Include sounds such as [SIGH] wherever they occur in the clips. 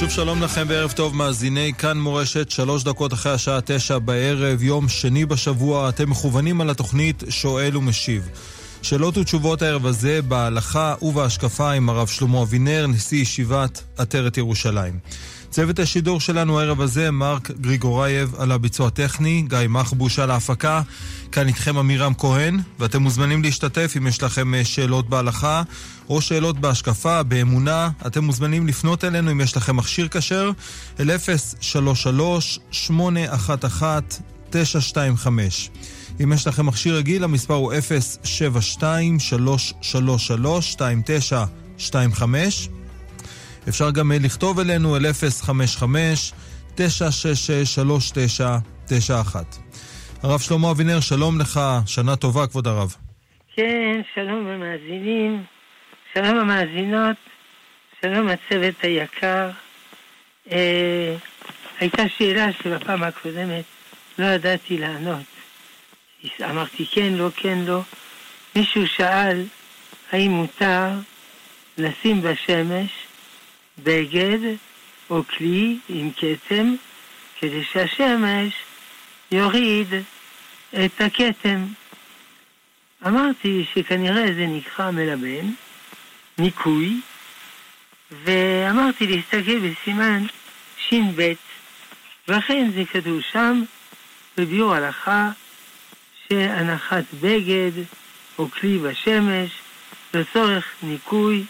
שוב שלום לכם וערב טוב מאזיני כאן מורשת, שלוש דקות אחרי השעה תשע בערב, יום שני בשבוע, אתם מכוונים על התוכנית שואל ומשיב. שאלות ותשובות הערב הזה בהלכה ובהשקפה עם הרב שלמה אבינר, נשיא ישיבת עטרת ירושלים. צוות השידור שלנו הערב הזה, מרק גריגורייב על הביצוע הטכני, גיא מחבוש על ההפקה, כאן איתכם עמירם כהן, ואתם מוזמנים להשתתף אם יש לכם אה, שאלות בהלכה או שאלות בהשקפה, באמונה, אתם מוזמנים לפנות אלינו אם יש לכם מכשיר כשר, אל 033-811-925. אם יש לכם מכשיר רגיל, המספר הוא 072-333-2925. אפשר גם אה, לכתוב אלינו אל 055-966-3991. הרב שלמה אבינר, שלום לך, שנה טובה, כבוד הרב. כן, שלום המאזינים, שלום המאזינות, שלום הצוות היקר. אה, הייתה שאלה שבפעם הקודמת לא ידעתי לענות. אמרתי כן, לא, כן, לא. מישהו שאל האם מותר לשים בשמש בגד או כלי עם כתם כדי שהשמש יוריד את הכתם. אמרתי שכנראה זה נקרא מלבן, ניקוי, ואמרתי להסתכל בסימן ש"ב, ואכן זה כתוב שם בביאור הלכה שהנחת בגד או כלי בשמש לצורך ניקוי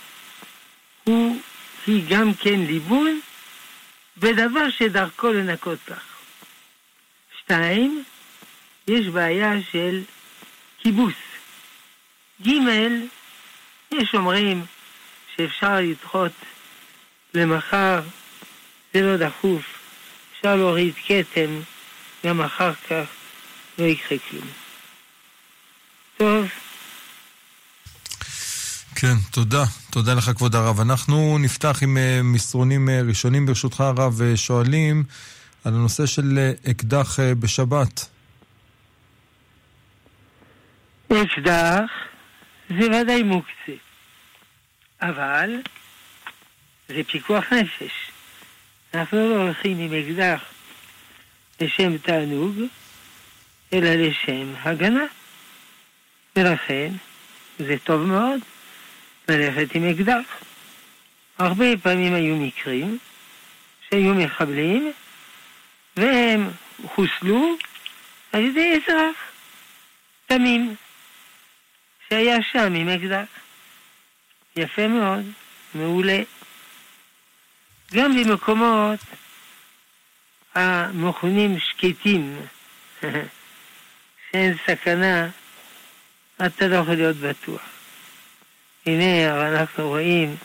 הוא, היא גם כן ליבון בדבר שדרכו לנקות לך. שתיים, יש בעיה של כיבוס. ג', יש אומרים שאפשר לדחות למחר, זה לא דחוף, אפשר להוריד כתם, גם אחר כך לא יקרה כלום. טוב. כן, תודה. תודה לך, כבוד הרב. אנחנו נפתח עם אה, מסרונים אה, ראשונים, ברשותך, הרב, ושואלים על הנושא של אה, אקדח בשבת. אקדח זה ודאי מוקצה, אבל זה פיקוח נפש. אנחנו לא הולכים עם אקדח לשם תענוג, אלא לשם הגנה. ולכן זה טוב מאוד ללכת עם אקדח. הרבה פעמים היו מקרים שהיו מחבלים והם חוסלו על ידי אזרח תמים שהיה שם עם אקדח. יפה מאוד, מעולה. גם במקומות המכונים שקטים, [LAUGHS] שאין סכנה, אתה לא יכול להיות בטוח. הנה, אנחנו רואים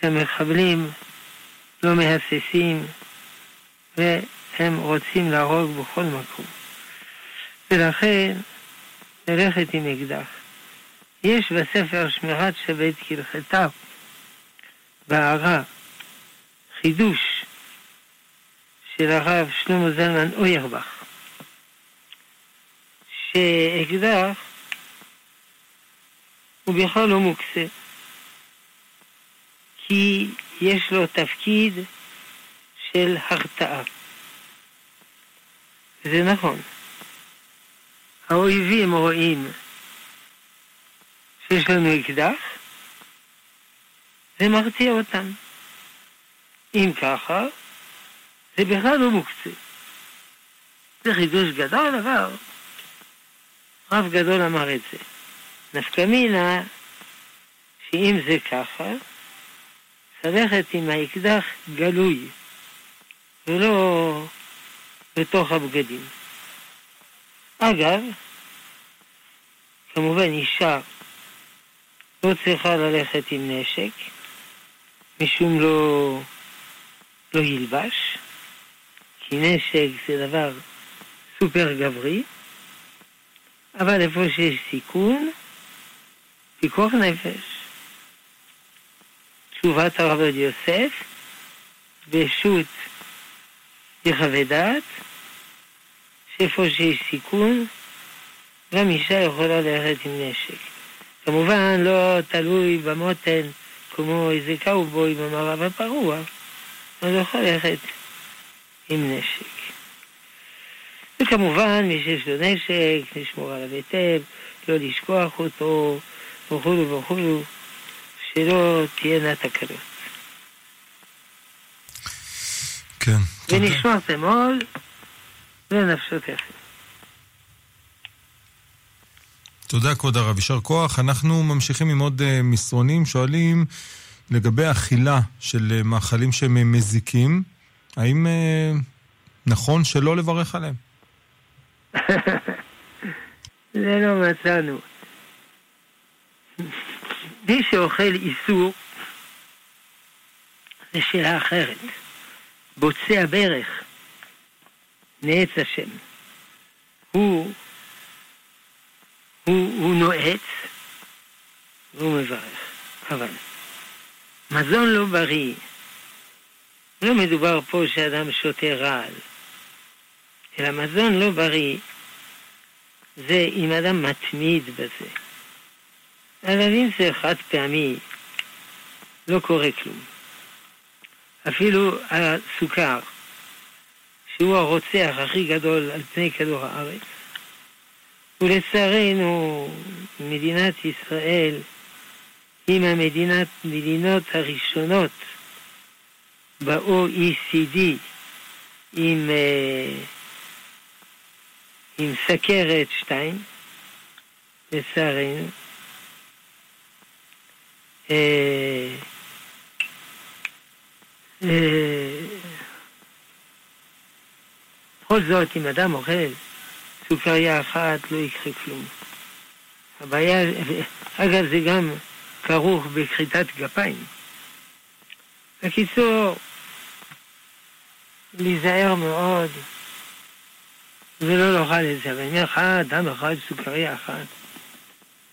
שהמחבלים לא מהססים והם רוצים להרוג בכל מקום. ולכן, ללכת עם אקדח. יש בספר שמירת שבת כהלכתה בהערה חידוש של הרב שלמה זלמן אוירבך, שאקדח הוא בכלל לא מוקצה, כי יש לו תפקיד של הרתעה. זה נכון. האויבים רואים שיש לנו אקדח, זה מרתיע אותם. אם ככה, זה בכלל לא מוקצה. זה חידוש גדול, אבל רב גדול אמר את זה. נפקא מינה, שאם זה ככה, ללכת עם האקדח גלוי, ולא בתוך הבגדים. אגב, כמובן אישה לא צריכה ללכת עם נשק, משום לא, לא ילבש, כי נשק זה דבר סופר גברי, אבל איפה שיש סיכון, פיקוח נפש. תשובת הרב עובד יוסף, בשו"ת יחווה דעת, שאיפה שיש סיכון, גם אישה יכולה ללכת עם נשק. כמובן לא תלוי במותן כמו איזה קאובוי במערב הפרוע, אז הוא יכול ללכת עם נשק. וכמובן, מי שיש לו נשק, לשמור עליו היטב, לא לשכוח אותו, וכולו וכולו, שלא תהיינה תקלות. כן. ונשמרתם עול לנפשותיכם. תודה, כבוד הרב. יישר כוח. אנחנו ממשיכים עם עוד uh, מסרונים. שואלים לגבי אכילה של uh, מאכלים שהם מזיקים, האם uh, נכון שלא לברך עליהם? [LAUGHS] זה לא מצאנו. מי שאוכל איסור, זה שאלה אחרת. בוצע ברך, נעץ השם. הוא, הוא, הוא נועץ והוא מברך. אבל מזון לא בריא, לא מדובר פה שאדם שותה רעל, אלא מזון לא בריא זה אם אדם מתמיד בזה. אבל אם זה חד פעמי, לא קורה כלום. אפילו הסוכר, שהוא הרוצח הכי גדול על פני כדור הארץ, ולצערנו מדינת ישראל היא מהמדינות הראשונות ב-OECD עם, אה, עם סכרת 2, לצערנו. אה, אה, בכל זאת, אם אדם אוכל סוכריה אחת, לא יקרה כלום. הבעיה, אגב, זה גם כרוך בכריתת גפיים. בקיצור, להיזהר מאוד ולא לאכל את זה. אבל אם לך אדם אחד סוכריה אחת,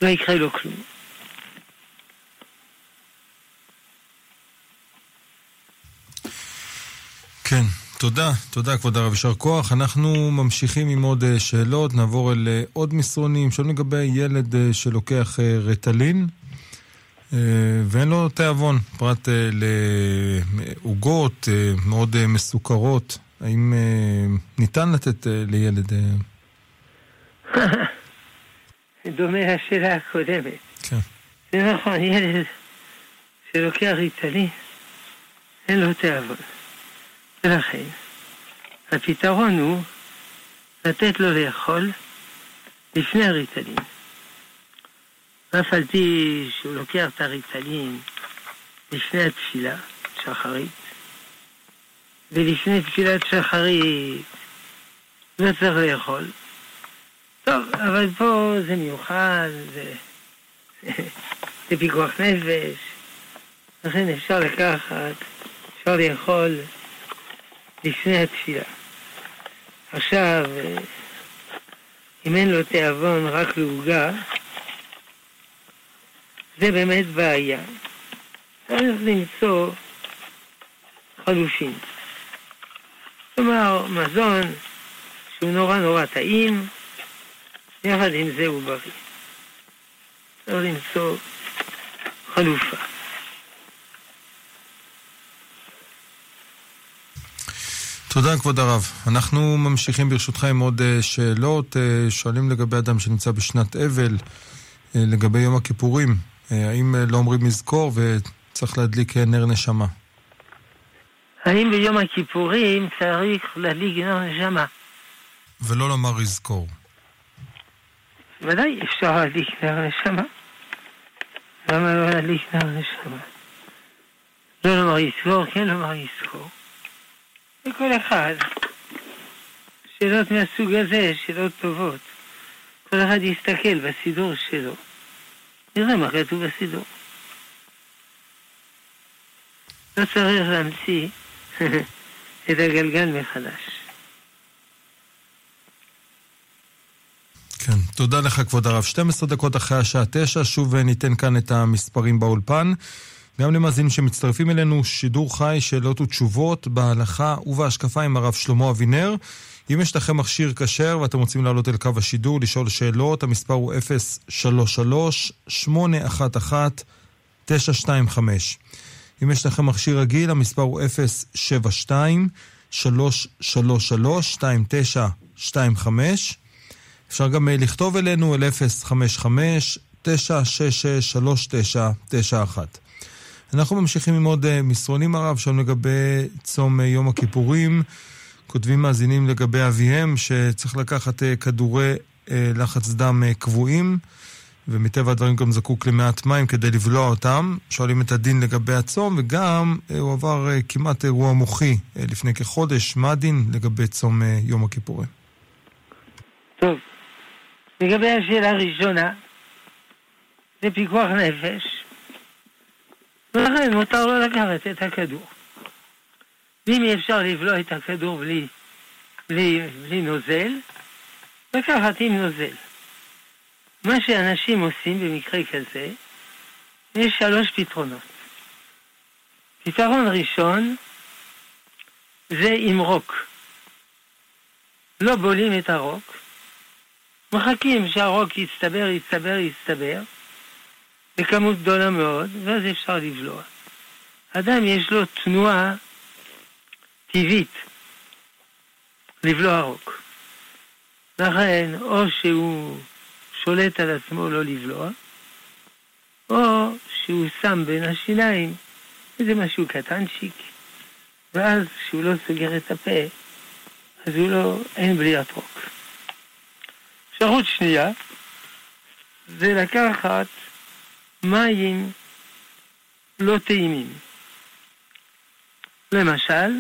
לא יקרה לו כלום. כן, תודה, תודה כבוד הרב, יישר כוח. אנחנו ממשיכים עם עוד אה, שאלות, נעבור אל אה, עוד מסרונים. שואלים לגבי ילד אה, שלוקח רטלין ואין לו תיאבון, פרט לעוגות מאוד מסוכרות. האם ניתן לתת לילד... [LAUGHS] דומה לשאלה הקודמת. כן. זה נכון, ילד שלוקח ריטלין, אין לו תיאבון. ולכן, הפתרון הוא לתת לו לאכול לפני הריטלין. ואף על פי שהוא לוקח את הריטלין לפני התפילה, שחרית, ולפני תפילת שחרית לא צריך לאכול. טוב, אבל פה זה מיוחד, זה, [LAUGHS] זה פיקוח נפש, לכן אפשר לקחת, אפשר לאכול לפני התפילה. עכשיו, אם אין לו תיאבון רק לעוגה, זה באמת בעיה. צריך למצוא חלופין. כלומר, מזון שהוא נורא נורא טעים, יחד עם זה הוא בריא. צריך למצוא חלופה. תודה, כבוד הרב. אנחנו ממשיכים ברשותך עם עוד אה, שאלות. אה, שואלים לגבי אדם שנמצא בשנת אבל, אה, לגבי יום הכיפורים. האם לא אומרים מזכור וצריך להדליק נר נשמה? האם ביום הכיפורים צריך להדליק נר נשמה? ולא לומר יזכור. ודאי אפשר להדליק נר נשמה. למה לא להדליק נר נשמה? לא לומר יזכור, כן לומר יזכור. לכל אחד. שאלות מהסוג הזה, שאלות טובות. כל אחד יסתכל בסידור שלו, נראה מה כתוב בסידור. לא צריך להמציא [LAUGHS] את הגלגל מחדש. כן, תודה לך כבוד הרב. 12 דקות אחרי השעה 9, שוב ניתן כאן את המספרים באולפן. גם למאזינים שמצטרפים אלינו, שידור חי, שאלות ותשובות בהלכה ובהשקפה עם הרב שלמה אבינר. אם יש לכם מכשיר כשר ואתם רוצים לעלות אל קו השידור, לשאול שאלות, המספר הוא 033-811-925. אם יש לכם מכשיר רגיל, המספר הוא 072 333 2925 אפשר גם אה, לכתוב אלינו אל 055 966 3991 אנחנו ממשיכים עם עוד אה, מסרונים הרב, שם לגבי צום אה, יום הכיפורים. כותבים מאזינים לגבי אביהם שצריך לקחת כדורי לחץ דם קבועים, ומטבע הדברים גם זקוק למעט מים כדי לבלוע אותם. שואלים את הדין לגבי הצום, וגם הוא עבר כמעט אירוע מוחי לפני כחודש. מה הדין לגבי צום יום הכיפורים? טוב, לגבי השאלה הראשונה, זה פיקוח נפש, ולכן מותר לו לקחת את הכדור. ואם אי אפשר לבלוע את הכדור בלי, בלי, בלי נוזל, לקחת עם נוזל. מה שאנשים עושים במקרה כזה, יש שלוש פתרונות. פתרון ראשון זה עם רוק. לא בולים את הרוק, מחכים שהרוק יצטבר, יצטבר, יצטבר, בכמות גדולה מאוד, ואז אפשר לבלוע. אדם יש לו תנועה טבעית לבלוע רוק. לכן, או שהוא שולט על עצמו לא לבלוע, או שהוא שם בין השיניים איזה משהו קטנצ'יק, ואז כשהוא לא סוגר את הפה, אז הוא לא, אין בליעת רוק. אפשרות שנייה זה לקחת מים לא טעימים. למשל,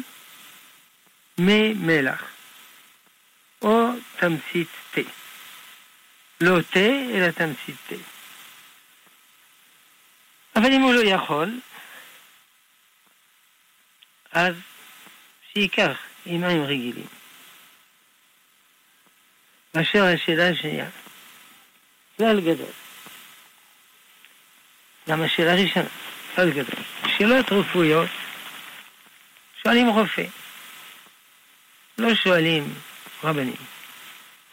מי מלח או תמצית תה. לא תה, אלא תמצית תה. אבל אם הוא לא יכול, אז שייקח עם מים רגילים. באשר לשאלה השנייה, כלל גדול. גם השאלה הראשונה, כלל גדול. שאלות רפואיות, שואלים רופא. לא שואלים רבנים.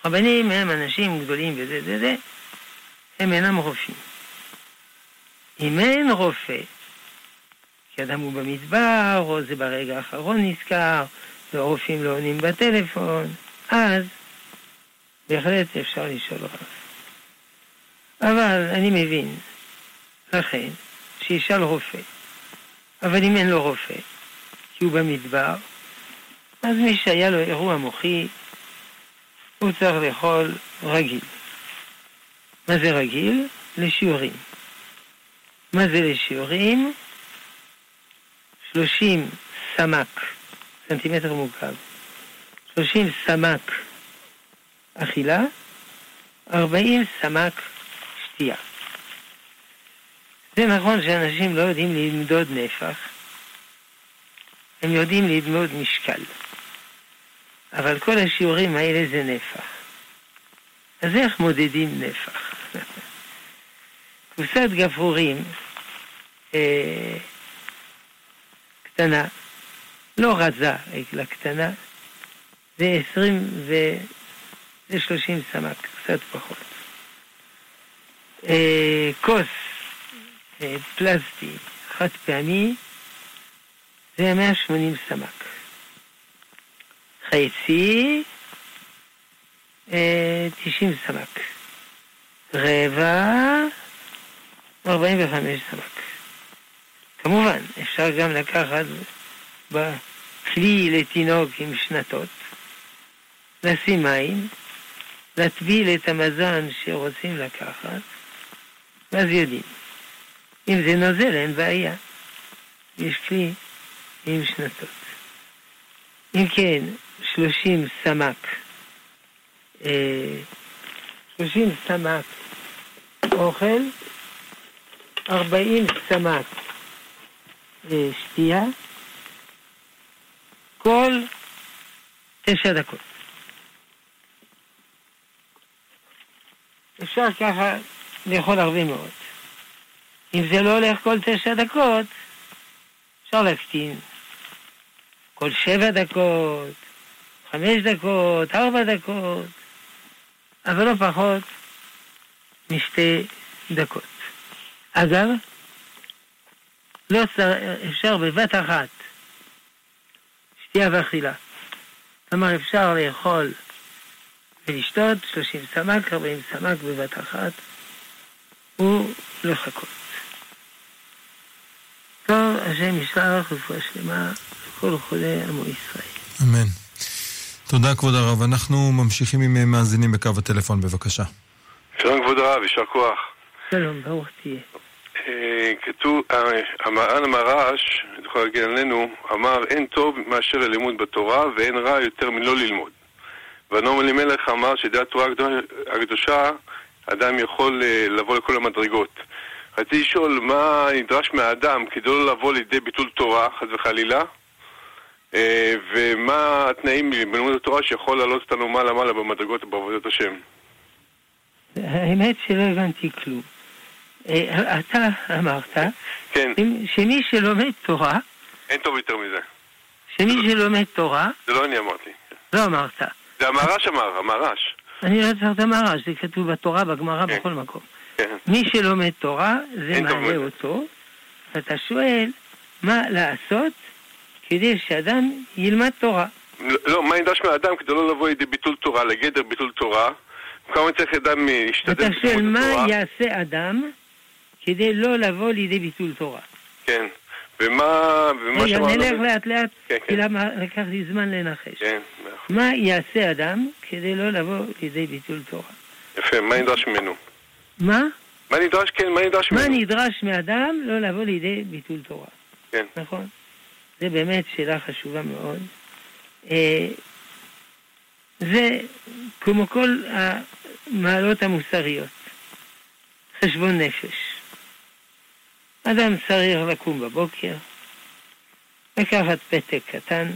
רבנים הם אנשים גדולים וזה זה זה, הם אינם רופאים. אם אין רופא, כי אדם הוא במדבר, או זה ברגע האחרון נזכר, ורופאים לא עונים בטלפון, אז בהחלט אפשר לשאול רב. אבל אני מבין, לכן, שישאל רופא. אבל אם אין לו רופא, כי הוא במדבר, אז מי שהיה לו אירוע מוחי, הוא צריך לאכול רגיל. מה זה רגיל? לשיעורים. מה זה לשיעורים? 30 סמ"ק, סנטימטר מורכב, 30 סמ"ק אכילה, 40 סמ"ק שתייה. זה נכון שאנשים לא יודעים למדוד נפח, הם יודעים ללמוד משקל. אבל כל השיעורים האלה זה נפח. אז איך מודדים נפח? [LAUGHS] קופסת גפרורים אה, קטנה, לא רזה, אלא קטנה, זה עשרים ו... זה 30 סמ"ק, קצת פחות. אה, כוס פלסטי חד פעמי זה 180 סמ"ק. חצי אה, 90 סמ"ק. רבע 45 סמ"ק. כמובן, אפשר גם לקחת בכלי לתינוק עם שנתות, לשים מים, להטביל את המזון שרוצים לקחת, ואז יודעים. אם זה נוזל, אין בעיה. יש כלי עם שנתות. אם כן, שלושים סמ"ק, אה, שלושים סמ"ק אוכל, ארבעים סמ"ק אה, שתייה, כל תשע דקות. אפשר ככה לאכול הרבה מאוד. אם זה לא הולך כל תשע דקות, אפשר להקטין. כל שבע דקות, חמש דקות, ארבע דקות, אבל לא פחות משתי דקות. אגב, לא אפשר בבת אחת שתייה ואכילה. כלומר, אפשר לאכול ולשתות 30 סמ"ק, 40 סמ"ק בבת אחת, ולחכות. טוב, השם ישלח רפואה שלמה לכל חולי עמו ישראל. אמן. תודה, כבוד הרב. אנחנו ממשיכים עם מאזינים בקו הטלפון, בבקשה. שלום, כבוד הרב, יישר כוח. שלום, ברוך תהיה. אה, כתוב, אה, המר"ן המר"ש, יכול להגיד עלינו, אמר אין טוב מאשר ללימוד בתורה ואין רע יותר מלא ללמוד. והנועם אלימלך אמר שדעת תורה הקדושה, אדם יכול אה, לבוא לכל המדרגות. רציתי לשאול מה נדרש מהאדם כדי לא לבוא לידי ביטול תורה, חס וחלילה, ומה התנאים בלימוד התורה שיכול לעלות אותנו מעלה-מעלה במדרגות בעבודת השם. האמת שלא הבנתי כלום. אה, אתה אמרת כן. שמי שלומד תורה... אין טוב יותר מזה. שמי שלומד תורה... זה לא אני אמרתי. לא אמרת. זה המהר"ש אמר, המהר"ש. אני לא צריך את המהר"ש, זה כתוב בתורה, בגמרא, כן. בכל מקום. כן. מי שלומד תורה, זה מעלה אותו, ואתה שואל מה לעשות כדי שאדם ילמד תורה. לא, לא, מה נדרש מהאדם כדי לא לבוא לידי ביטול תורה, לגדר ביטול תורה? כמה צריך אדם להשתדל אתה שואל מה יעשה אדם כדי לא לבוא לידי ביטול תורה. כן. ומה... ומה רגע, נלך לאט לאט, כן, כי כן. למה לקח לי זמן לנחש. כן, מה יעשה אדם כדי לא לבוא לידי ביטול תורה? יפה, מה נדרש ממנו? מה? מה נדרש, כן, מה נדרש ממנו? מה נדרש מאדם לא לבוא לידי ביטול תורה. כן. נכון? זה באמת שאלה חשובה מאוד. אה, זה כמו כל המעלות המוסריות. חשבון נפש. אדם צריך לקום בבוקר, לקחת פתק קטן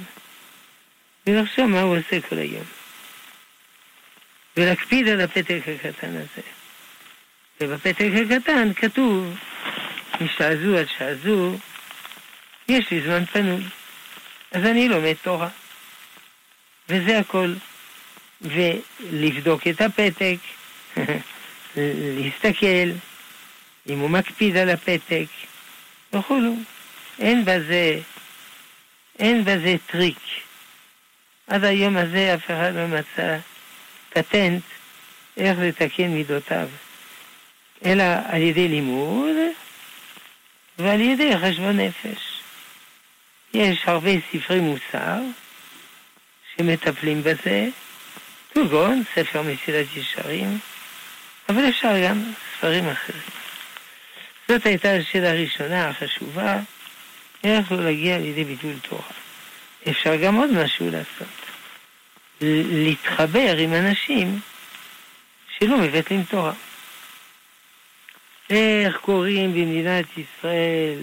ולחשוב מה הוא עושה כל היום. ולהקפיד על הפתק הקטן הזה. ובפתק הקטן כתוב, משעה עד שעה יש לי זמן פנוי. אז אני לומד תורה. וזה הכל. ולבדוק את הפתק, [LAUGHS] להסתכל, אם הוא מקפיד על הפתק, וכולי. אין בזה, אין בזה טריק. עד היום הזה אף אחד לא מצא פטנט איך לתקן מידותיו, אלא על ידי לימוד ועל ידי חשבון נפש. יש הרבה ספרי מוסר שמטפלים בזה, כגון ספר מסילת ישרים, אבל אפשר גם ספרים אחרים. זאת הייתה השאלה הראשונה החשובה, איך לא להגיע לידי ביטול תורה. אפשר גם עוד משהו לעשות. להתחבר עם אנשים שלא מבטלים תורה. איך קוראים במדינת ישראל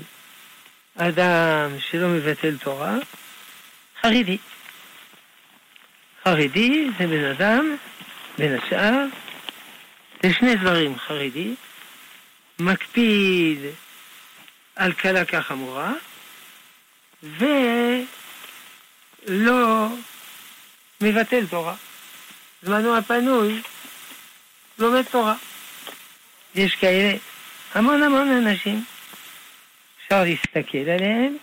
אדם שלא מבטל תורה? חרדי. חרדי זה בן אדם, בין השאר, זה שני דברים חרדי, מקפיד על קלה כחמורה, ולא מבטל תורה. זמנו הפנוי לומד תורה. יש כאלה המון המון אנשים. אפשר להסתכל עליהם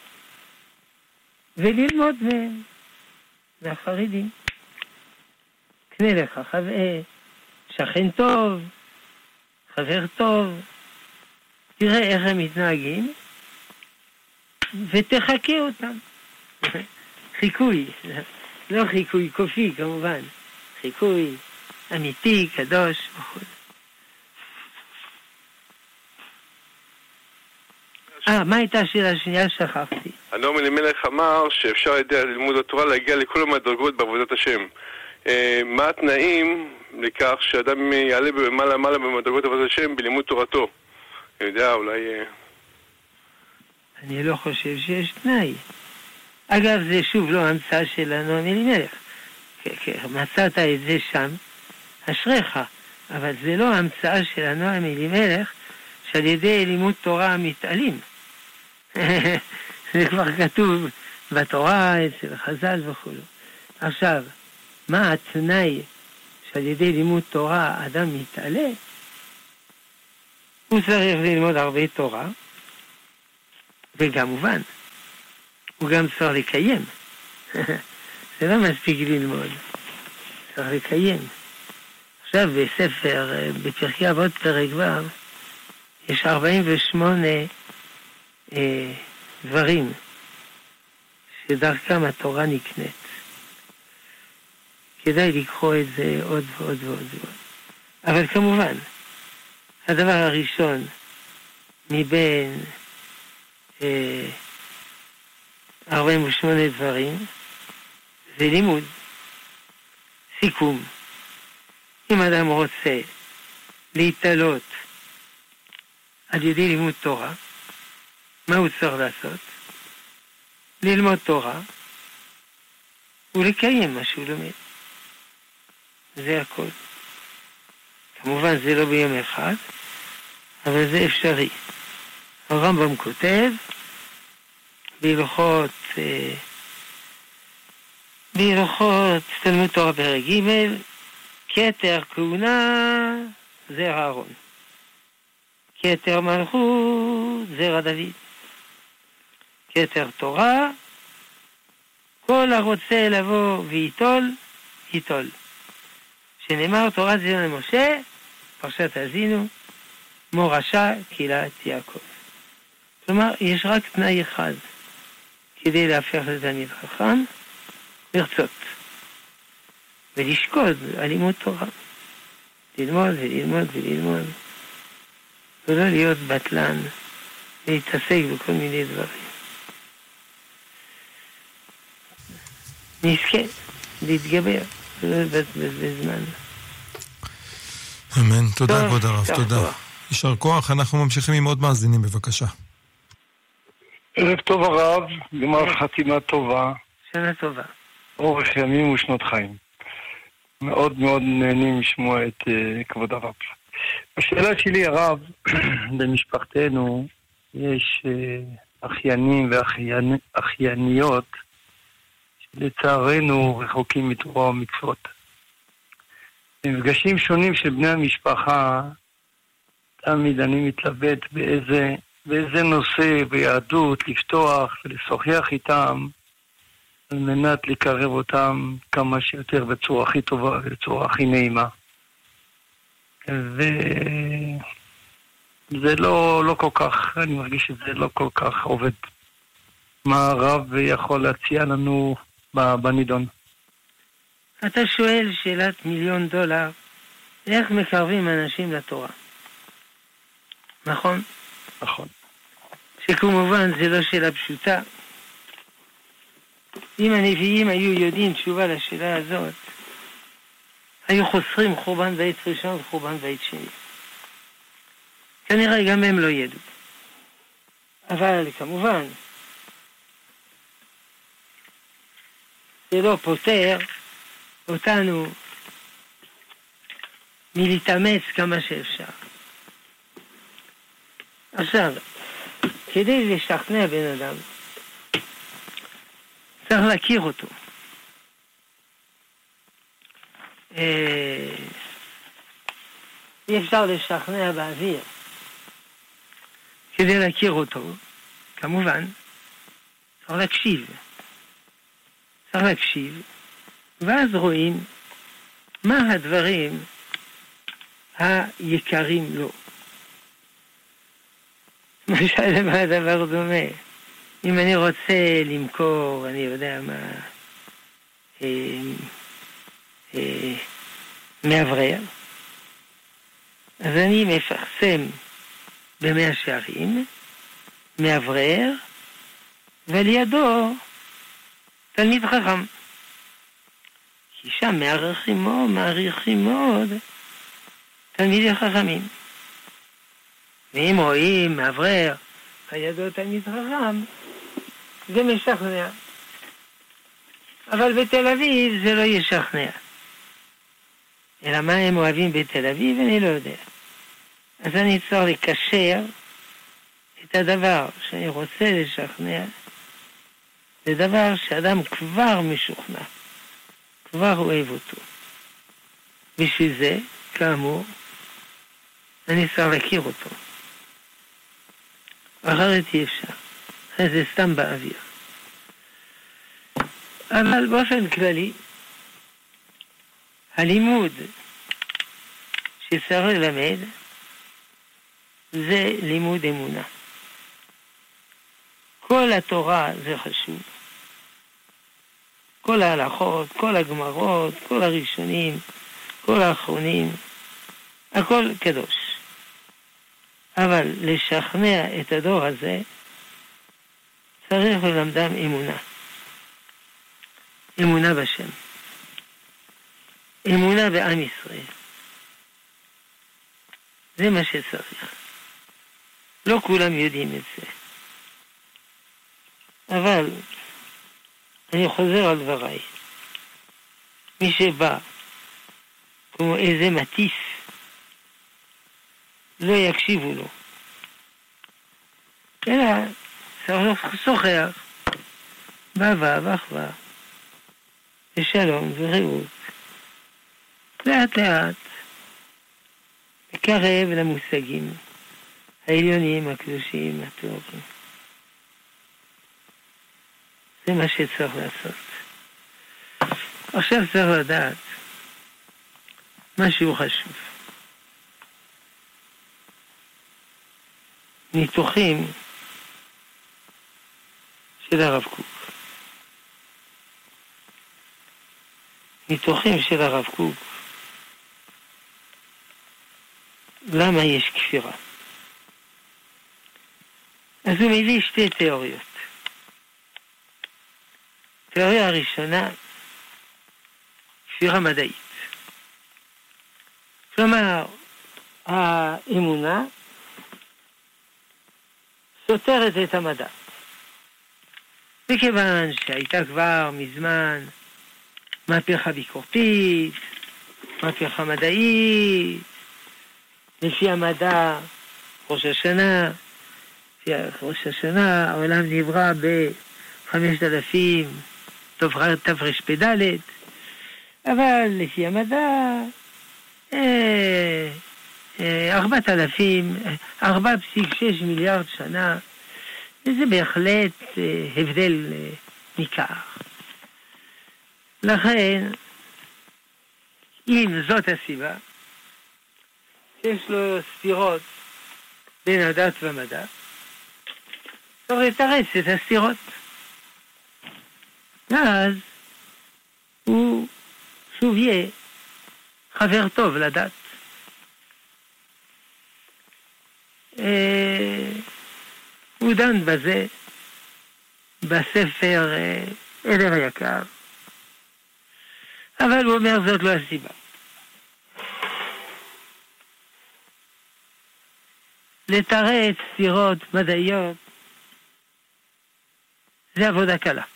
וללמוד מהם. זה החרדים. קנה לך חבר, שכן טוב, חבר טוב, תראה איך הם מתנהגים, ותחכה אותם. [LAUGHS] חיקוי, לא חיקוי קופי כמובן, חיקוי אמיתי, קדוש וכו'. אה, מה הייתה השאלה השנייה? שכחתי. הנועם אלימלך אמר שאפשר על ידי לימוד התורה להגיע לכל המדרגות בעבודת השם. אה, מה התנאים לכך שאדם יעלה מעלה מעלה במדרגות עבודת השם בלימוד תורתו? אני יודע, אולי... אה, אני לא חושב שיש תנאי. אגב, זה שוב לא המצאה של הנועם אלימלך. מצאת את זה שם, אשריך. אבל זה לא המצאה של הנועם אלימלך שעל ידי לימוד תורה מתעלים. [LAUGHS] זה כבר כתוב בתורה, אצל חז"ל וכו'. עכשיו, מה התנאי שעל ידי לימוד תורה אדם מתעלה? הוא צריך ללמוד הרבה תורה, וכמובן, הוא גם צריך לקיים. [LAUGHS] זה לא מספיק ללמוד, צריך לקיים. עכשיו בספר, אה, בפרקי אבות פרק ו', יש 48 אה, דברים שדרכם התורה נקנית. כדאי לקרוא את זה עוד ועוד ועוד ועוד. אבל כמובן, הדבר הראשון מבין אה, 48 דברים זה לימוד, סיכום. אם אדם רוצה להתעלות על ידי לימוד תורה, מה הוא צריך לעשות? ללמוד תורה ולקיים מה שהוא לומד. זה הכל. כמובן זה לא ביום אחד, אבל זה אפשרי. הרמב"ם כותב בהלכות, אה, בהלכות תלמוד תורה פרק ג' כתר כהונה זרע אהרון. כתר מלכות זרע דוד. כתר תורה כל הרוצה לבוא וייטול, ייטול. שנאמר תורת זיון למשה, פרשת האזינו, מורשה קהילת יעקב. כלומר, יש רק תנאי אחד כדי להפך לתלמיד חכם, לרצות. ולשקוד על לימוד תורה. ללמוד וללמוד וללמוד. ולא להיות בטלן, להתעסק בכל מיני דברים. נזכה להתגבר, בזמן. אמן. תודה, כבוד הרב, תודה. יישר כוח, אנחנו ממשיכים עם עוד מאזינים, בבקשה. ערב טוב הרב, גמר חתימה טובה. שנה טובה. אורך ימים ושנות חיים. מאוד מאוד נהנים לשמוע את uh, כבוד הרב. השאלה שלי, הרב, [CLEARS THROAT] במשפחתנו יש uh, אחיינים ואחייניות שלצערנו רחוקים מתורה ומצוות. במפגשים שונים של בני המשפחה, תמיד אני מתלבט באיזה, באיזה נושא ביהדות לפתוח ולשוחח איתם על מנת לקרב אותם כמה שיותר בצורה הכי טובה ובצורה הכי נעימה. וזה לא, לא כל כך, אני מרגיש שזה לא כל כך עובד. מה הרב יכול להציע לנו בנידון? אתה שואל שאלת מיליון דולר, איך מקרבים אנשים לתורה? נכון? נכון. שכמובן זה לא שאלה פשוטה. אם הנביאים היו יודעים תשובה לשאלה הזאת, היו חוסרים חורבן בית ראשון וחורבן בית שני. כנראה גם הם לא ידעו. אבל כמובן, זה לא פותר אותנו מלהתאמץ כמה שאפשר. עכשיו, כדי לשכנע בן אדם, צריך להכיר אותו. אה, אי אפשר לשכנע באוויר. כדי להכיר אותו, כמובן, צריך להקשיב. צריך להקשיב, ואז רואים מה הדברים היקרים לו. למשל, למה הדבר דומה? אם אני רוצה למכור, אני יודע מה, אה, אה, מאוורר, אז אני מפרסם במאה שערים, מאוורר, ולידו תלמיד חכם. כי שם מעריכים מאוד, מעריכים מאוד תלמידי חכמים. ואם רואים מאוורר, הידו תלמיד חכם, זה משכנע. אבל בתל אביב זה לא ישכנע. אלא מה הם אוהבים בתל אביב, אני לא יודע. אז אני צריך לקשר את הדבר שאני רוצה לשכנע לדבר שאדם כבר משוכנע, כבר אוהב אותו. בשביל זה, כאמור, אני צריך להכיר אותו. אחרת אי אפשר. זה סתם באוויר. אבל באופן כללי, הלימוד שצריך ללמד זה לימוד אמונה. כל התורה זה חשוב. כל ההלכות, כל הגמרות, כל הראשונים, כל האחרונים, הכל קדוש. אבל לשכנע את הדור הזה, צריך ללמדם אמונה. אמונה בשם. אמונה בעם ישראל. זה מה שצריך. לא כולם יודעים את זה. אבל אני חוזר על דבריי. מי שבא כמו איזה מטיף, לא יקשיבו לו. אלא לשוחח באהבה ואחווה, ושלום ורעות. לאט לאט, לקרב למושגים העליונים, הקדושים, הטובים. זה מה שצריך לעשות. עכשיו צריך לדעת משהו חשוב. ניתוחים של הרב קוק. ניתוחים של הרב קוק, למה יש כפירה? אז הוא מביא שתי תיאוריות. התיאוריה הראשונה, כפירה מדעית. כלומר, האמונה סותרת את המדע. מכיוון שהייתה כבר מזמן מהפכה ביקורתית, מהפכה מדעית, לפי המדע, ראש השנה, לפי ראש השנה, העולם נברא בחמשת אלפים תרפ"ד, אבל לפי המדע, אה, אה, ארבעת אלפים, ארבע פסיק שש מיליארד שנה, וזה בהחלט אה, הבדל ניכר. לכן, אם זאת הסיבה, שיש לו סתירות בין הדת והמדע, צריך לתרץ את הסתירות. ואז הוא שוב יהיה חבר טוב לדת. אה, הוא דן בזה בספר אה, עדר היקר, אבל הוא אומר זאת לא הסיבה. לתרץ סתירות מדעיות זה עבודה קלה.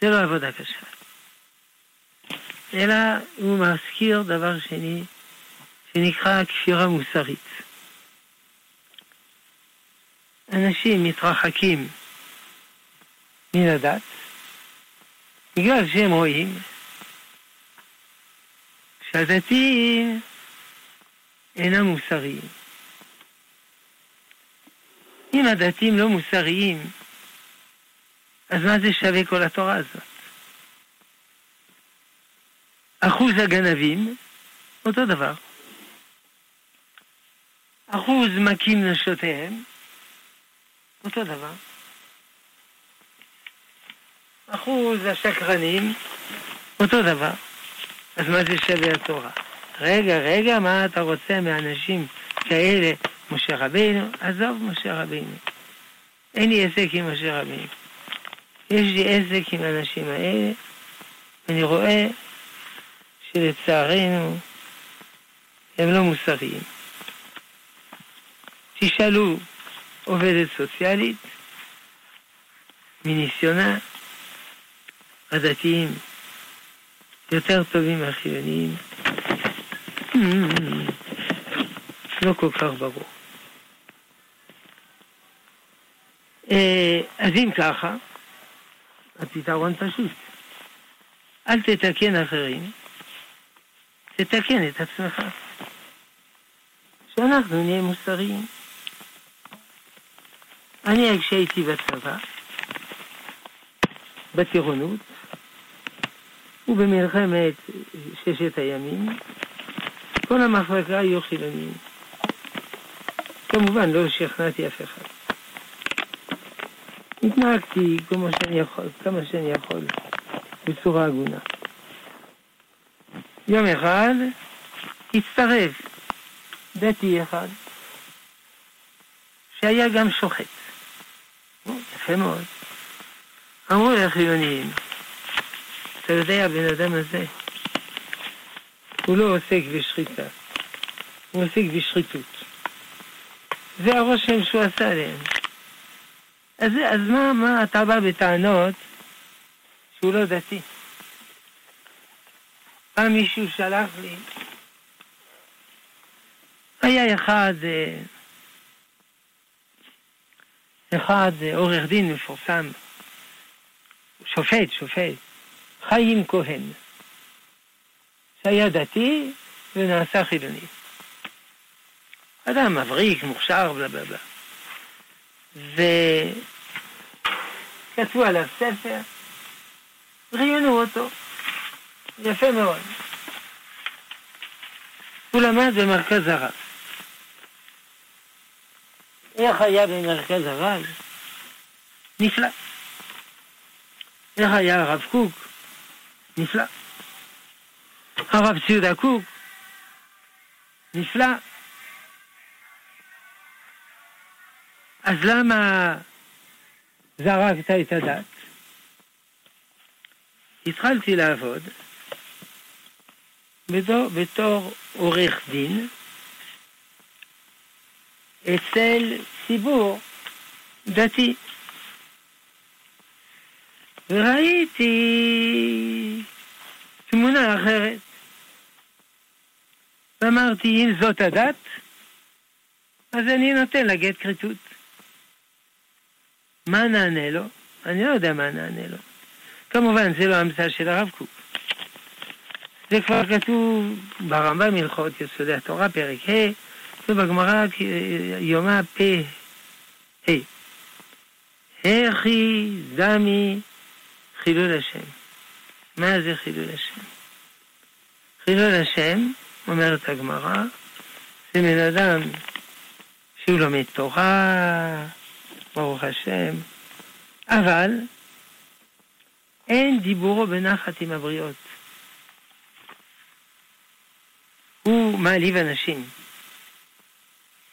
זה לא עבודה קשה. אלא הוא מזכיר דבר שני, שנקרא כפירה מוסרית. אנשים מתרחקים מן הדת בגלל שהם רואים שהדתיים אינם מוסריים. אם הדתיים לא מוסריים, אז מה זה שווה כל התורה הזאת? אחוז הגנבים, אותו דבר. אחוז מכים נשותיהם, אותו דבר. אחוז השקרנים, אותו דבר. אז מה זה שווה התורה? רגע, רגע, מה אתה רוצה מאנשים כאלה? משה רבינו? עזוב משה רבינו. אין לי עסק עם משה רבינו. יש לי עסק עם האנשים האלה, ואני רואה שלצערנו הם לא מוסריים. תשאלו עובדת סוציאלית, מניסיונה, הדתיים יותר טובים מהחילוניים. לא כל כך ברור. אה, אז אם ככה, הפתרון פשוט. אל תתקן אחרים, תתקן את עצמך. שאנחנו נהיה מוסריים. אני כשהייתי בצבא, בטירונות, ובמלחמת ששת הימים, כל המחלקה היו חילונים. כמובן, לא שכנעתי אף אחד. התנהגתי כמו שאני יכול, כמה שאני יכול, בצורה הגונה. יום אחד הצטרף דתי אחד, שהיה גם שוחט. יפה מאוד. אמרו לחילונים, אתה יודע, הבן אדם הזה, הוא לא עוסק בשחיטה, הוא עוסק בשחיתות. זה הרושם שהוא עשה עליהם. אז, אז מה, מה אתה בא בטענות שהוא לא דתי? פעם מישהו שלח לי, היה אחד, אה, אחד אה, עורך דין מפורסם, שופט, שופט, חיים כהן, שהיה דתי ונעשה חילוני. אדם מבריק, מוכשר, בלה בלה בלה. וכתבו עליו ספר, ראיינו אותו, יפה מאוד. הוא למד במרכז הרב. איך היה במרכז הרב? נפלא. איך היה הרב קוק? נפלא. הרב ציודה קוק? נפלא. אז למה זרקת את הדת? התחלתי לעבוד בתור, בתור עורך דין אצל ציבור דתי. וראיתי תמונה אחרת. ואמרתי, אם זאת הדת, אז אני נותן לה גט כריתות. מה נענה לו? אני לא יודע מה נענה לו. כמובן, זה לא המצאה של הרב קוק. זה כבר כתוב ברמב"ם הלכות יסודי התורה, פרק ה', ובגמרא יומא פ' ה'. הכי דמי חילול השם. מה זה חילול השם? חילול השם, אומרת הגמרא, זה בן אדם שהוא לומד תורה, ברוך השם, אבל אין דיבורו בנחת עם הבריות. הוא מעליב אנשים.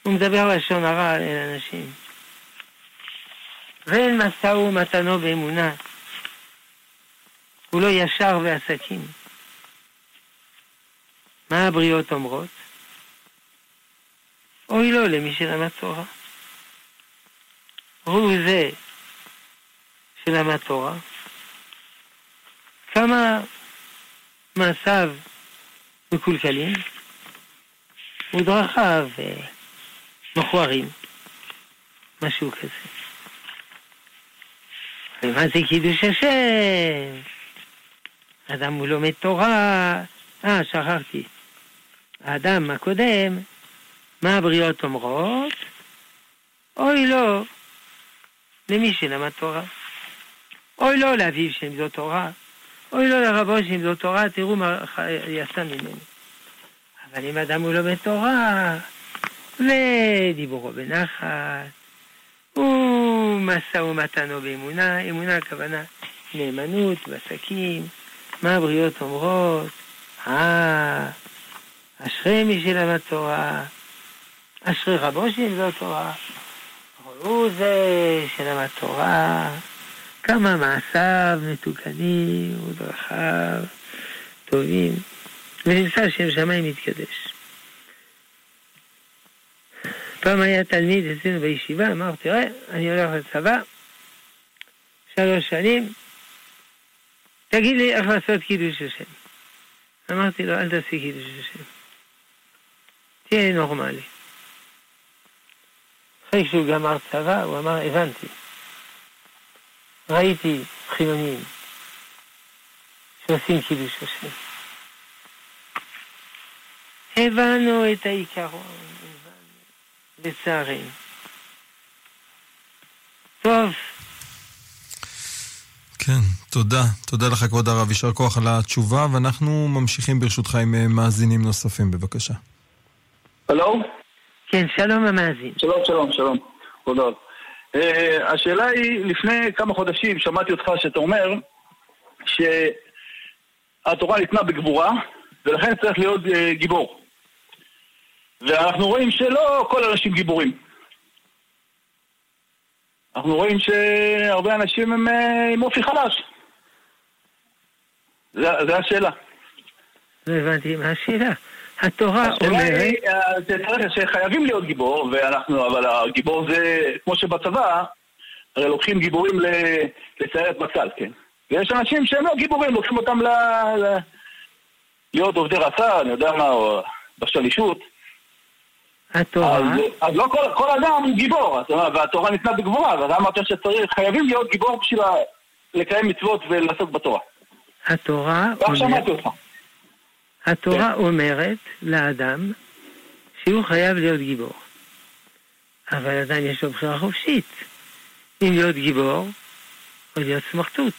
הוא מדבר לשון הרע אל אנשים. ואין משא ומתנו באמונה. הוא לא ישר ועסקים. מה הבריות אומרות? אוי לו למי שלמד תורה. הוא זה שלמד תורה. כמה מעשיו מקולקלים, ודרכיו מכוערים, משהו כזה. ומה זה קידוש השם? אדם הוא לומד תורה, אה, שכחתי. האדם הקודם, מה הבריות אומרות? אוי לו למי שלמד תורה. אוי לו לאביו שלימדו תורה. אוי לו לרבו שלימדו תורה, תראו מה יצא ממנו. אבל אם אדם הוא לומד תורה, ודיבורו בנחת, ומשא ומתנו באמונה, אמונה הכוונה נאמנות בעסקים, מה הבריות אומרות? אה, אשרי מי שלמד תורה, אשרי רבו שלמדו תורה, הוא זה שלמד תורה, כמה מעשיו מתוקנים ודרכיו טובים, ונמצא שם שמיים מתקדש. פעם היה תלמיד אצלנו בישיבה, אמר, תראה, אני הולך לצבא, שלוש שנים, תגיד לי איך לעשות קידוש השם. אמרתי לו, אל תעשי קידוש השם. תהיה נורמלי. אחרי שהוא גמר צבא, הוא אמר, הבנתי. ראיתי חילונים שעושים קידוש השם. הבנו את העיקרון, לצערנו. טוב. כן, תודה. תודה לך, כבוד הרב. יישר כוח על התשובה, ואנחנו ממשיכים ברשותך עם אה, מאזינים נוספים, בבקשה. הלו? כן, שלום המאזין. שלום, שלום, שלום. הרב. Uh, השאלה היא, לפני כמה חודשים שמעתי אותך שאתה אומר שהתורה ניתנה בגבורה, ולכן צריך להיות uh, גיבור. ואנחנו רואים שלא כל האנשים גיבורים. אנחנו רואים שהרבה אנשים הם אה, עם אופי חלש. זה, זה השאלה. לא הבנתי מה השאלה. התורה השאלה אומרת... היא, אה, שחייבים להיות גיבור, ואנחנו, אבל הגיבור זה, כמו שבצבא, הרי לוקחים גיבורים ל- לסיירת בצל, כן? ויש אנשים שהם לא גיבורים, לוקחים אותם ל... ל... להיות עובדי רס"ר, אני יודע מה, או בשלישות. התורה, אז, אז לא כל, כל אדם הוא גיבור, והתורה ניתנה בגבורה, ואתה אמרת שצריך, חייבים להיות גיבור בשביל לקיים מצוות ולעסוק בתורה. התורה רק אומרת... שמעתי אותך. התורה אומרת לאדם שהוא חייב להיות גיבור. אבל עדיין יש לו בחירה חופשית. אם להיות גיבור או להיות סמרטוט.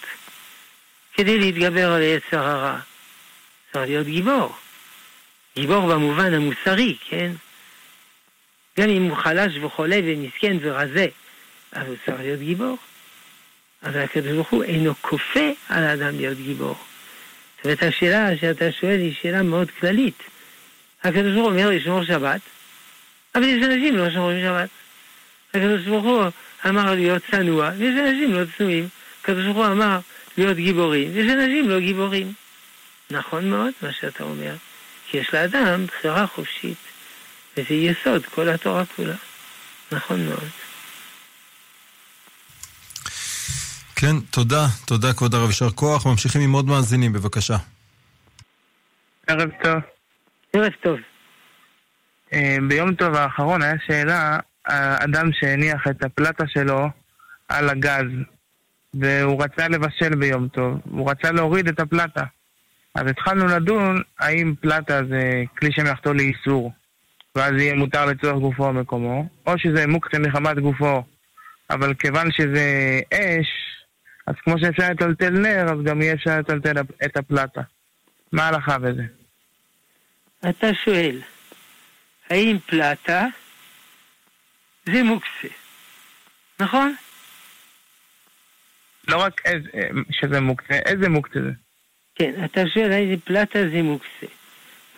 כדי להתגבר על יצר הרע, צריך להיות גיבור. גיבור במובן המוסרי, כן? גם אם הוא חלש וחולה ומסכן ורזה, אז הוא צריך להיות גיבור. אבל הקדוש ברוך הוא אינו כופה על האדם להיות גיבור. זאת אומרת, השאלה שאתה שואל היא שאלה מאוד כללית. הקדוש ברוך הוא אומר לשמור שבת, אבל יש אנשים לא שומרים שבת. הקדוש ברוך הוא אמר להיות צנוע, ויש אנשים לא צנועים. הקדוש ברוך הוא אמר להיות גיבורים, ויש אנשים לא גיבורים. נכון מאוד מה שאתה אומר, כי יש לאדם בחירה חופשית, וזה יסוד כל התורה כולה. נכון מאוד. כן, תודה. תודה, כבוד הרב. יישר כוח. ממשיכים עם עוד מאזינים, בבקשה. ערב טוב. ערב טוב. אה, ביום טוב האחרון היה שאלה, האדם שהניח את הפלטה שלו על הגז, והוא רצה לבשל ביום טוב, הוא רצה להוריד את הפלטה. אז התחלנו לדון האם פלטה זה כלי שמלאכתו לאיסור, ואז יהיה מותר לצורך גופו או מקומו, או שזה מוקצה מחמת גופו, אבל כיוון שזה אש, אז כמו שאפשר לטלטל נר, אז גם יהיה אפשר לטלטל את הפלטה. מה ההלכה בזה? אתה שואל, האם פלטה זה מוקצה, נכון? לא רק איזה, שזה מוקצה, איזה מוקצה זה? כן, אתה שואל האם פלטה זה מוקצה.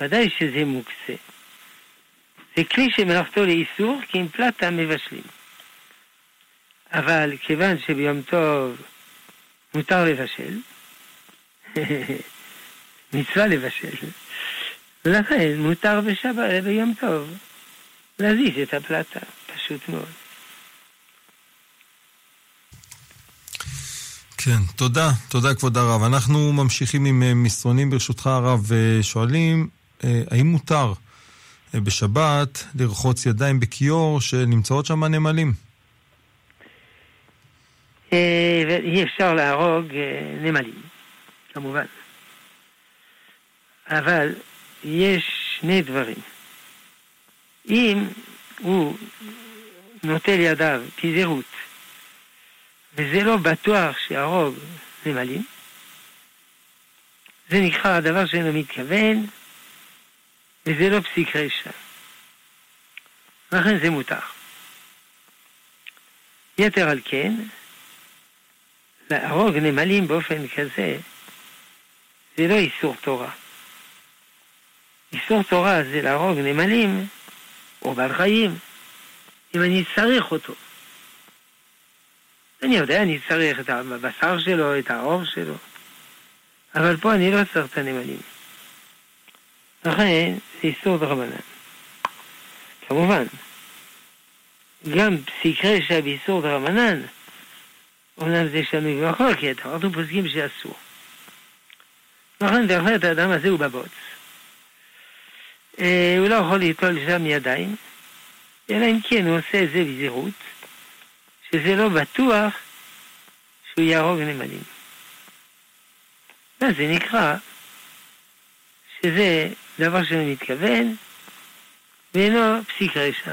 ודאי שזה מוקצה. זה כלי שמלאכתו לאיסור, כי עם פלטה מבשלים. אבל כיוון שביום טוב מותר לבשל, [LAUGHS] מצווה לבשל, ולכן מותר בשבת, ביום טוב, להזיז את הפלטה, פשוט מאוד. כן, תודה. תודה, כבוד הרב. אנחנו ממשיכים עם אה, מסרונים, ברשותך, הרב, ושואלים, אה, האם מותר אה, בשבת לרחוץ ידיים בכיור שנמצאות שם נמלים? אה, ואי אפשר להרוג אה, נמלים, כמובן. אבל יש שני דברים. אם הוא נוטל ידיו כזהות, וזה לא בטוח שיהרוג נמלים, זה נקרא הדבר שאינו מתכוון, וזה לא פסיק רשע. לכן זה מותר. יתר על כן, להרוג נמלים באופן כזה, זה לא איסור תורה. איסור תורה זה להרוג נמלים או בעל חיים, אם אני צריך אותו. אני יודע, אני צריך את הבשר שלו, את העור שלו, אבל פה אני לא צריך את הנמלים. לכן זה איסור דרבנן. כמובן, גם פסיק רשע באיסור דרבנן, אומנם זה שנוי במחלוקת, אנחנו פוסקים שאסור. לכן בהחלט האדם הזה הוא בבוץ. הוא לא יכול ליטול שם ידיים, אלא אם כן הוא עושה את זה בזהירות, שזה לא בטוח שהוא יהרוג נמלים. מה זה נקרא? שזה דבר שאני מתכוון, ואינו פסיק רשע.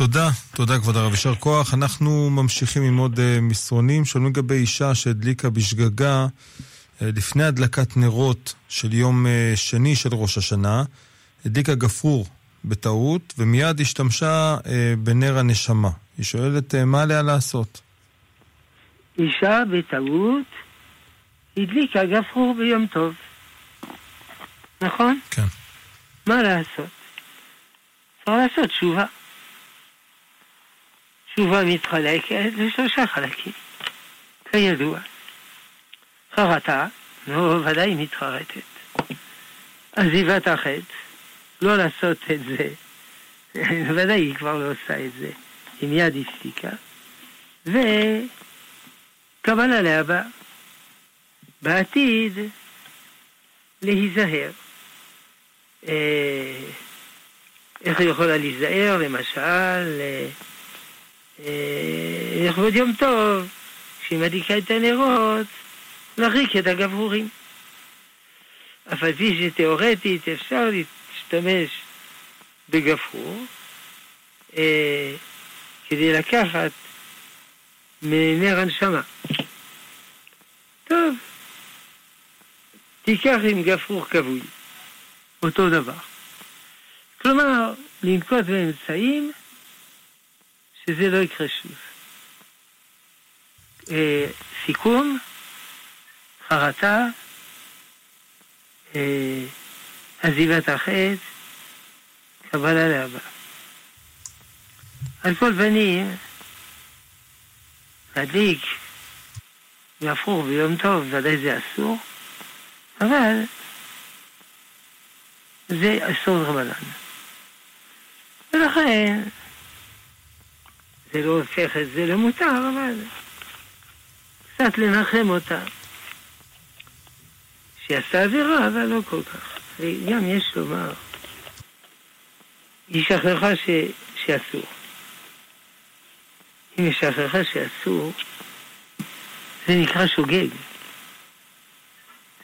תודה, תודה כבוד הרב, יישר כוח. אנחנו ממשיכים עם עוד uh, מסרונים, שואלים לגבי אישה שהדליקה בשגגה uh, לפני הדלקת נרות של יום uh, שני של ראש השנה, הדליקה גפרור בטעות, ומיד השתמשה בנר הנשמה. היא שואלת מה עליה לעשות. אישה בטעות הדליקה גפרור ביום טוב. נכון? כן. מה לעשות? צריך לעשות תשובה. תשובה מתחלקת לשלושה חלקים, כידוע. חרטה, נו, ודאי מתחרטת. עזיבת החטא, לא לעשות את זה. [LAUGHS] ודאי היא כבר לא עושה את זה. היא מיד הפסיקה. וקבלה להבא. בעתיד, להיזהר. אה, איך היא יכולה להיזהר, למשל, אה, לכבוד יום טוב, כשהיא מדליקה את הנרות, להריק את הגברורים. אף על פי שתאורטית אפשר להשתמש בגפרור אה, כדי לקחת מנר הנשמה. טוב, תיקח עם גפרור כבוי, אותו דבר. כלומר, לנקוט באמצעים שזה לא יקרה שוב. אה, סיכום, חרטה, אה, עזיבת החטא, קבלה להבא. על כל פנים, להדליק גפרור ביום טוב, ודאי זה אסור, אבל זה אסור רבנן. ולכן, זה לא הופך את זה למותר, אבל קצת לנחם אותה. שהיא עשתה עבירה, אבל לא כל כך. וגם יש לומר, היא שכחה ש... שאסור. אם היא שכחה שאסור, זה נקרא שוגג.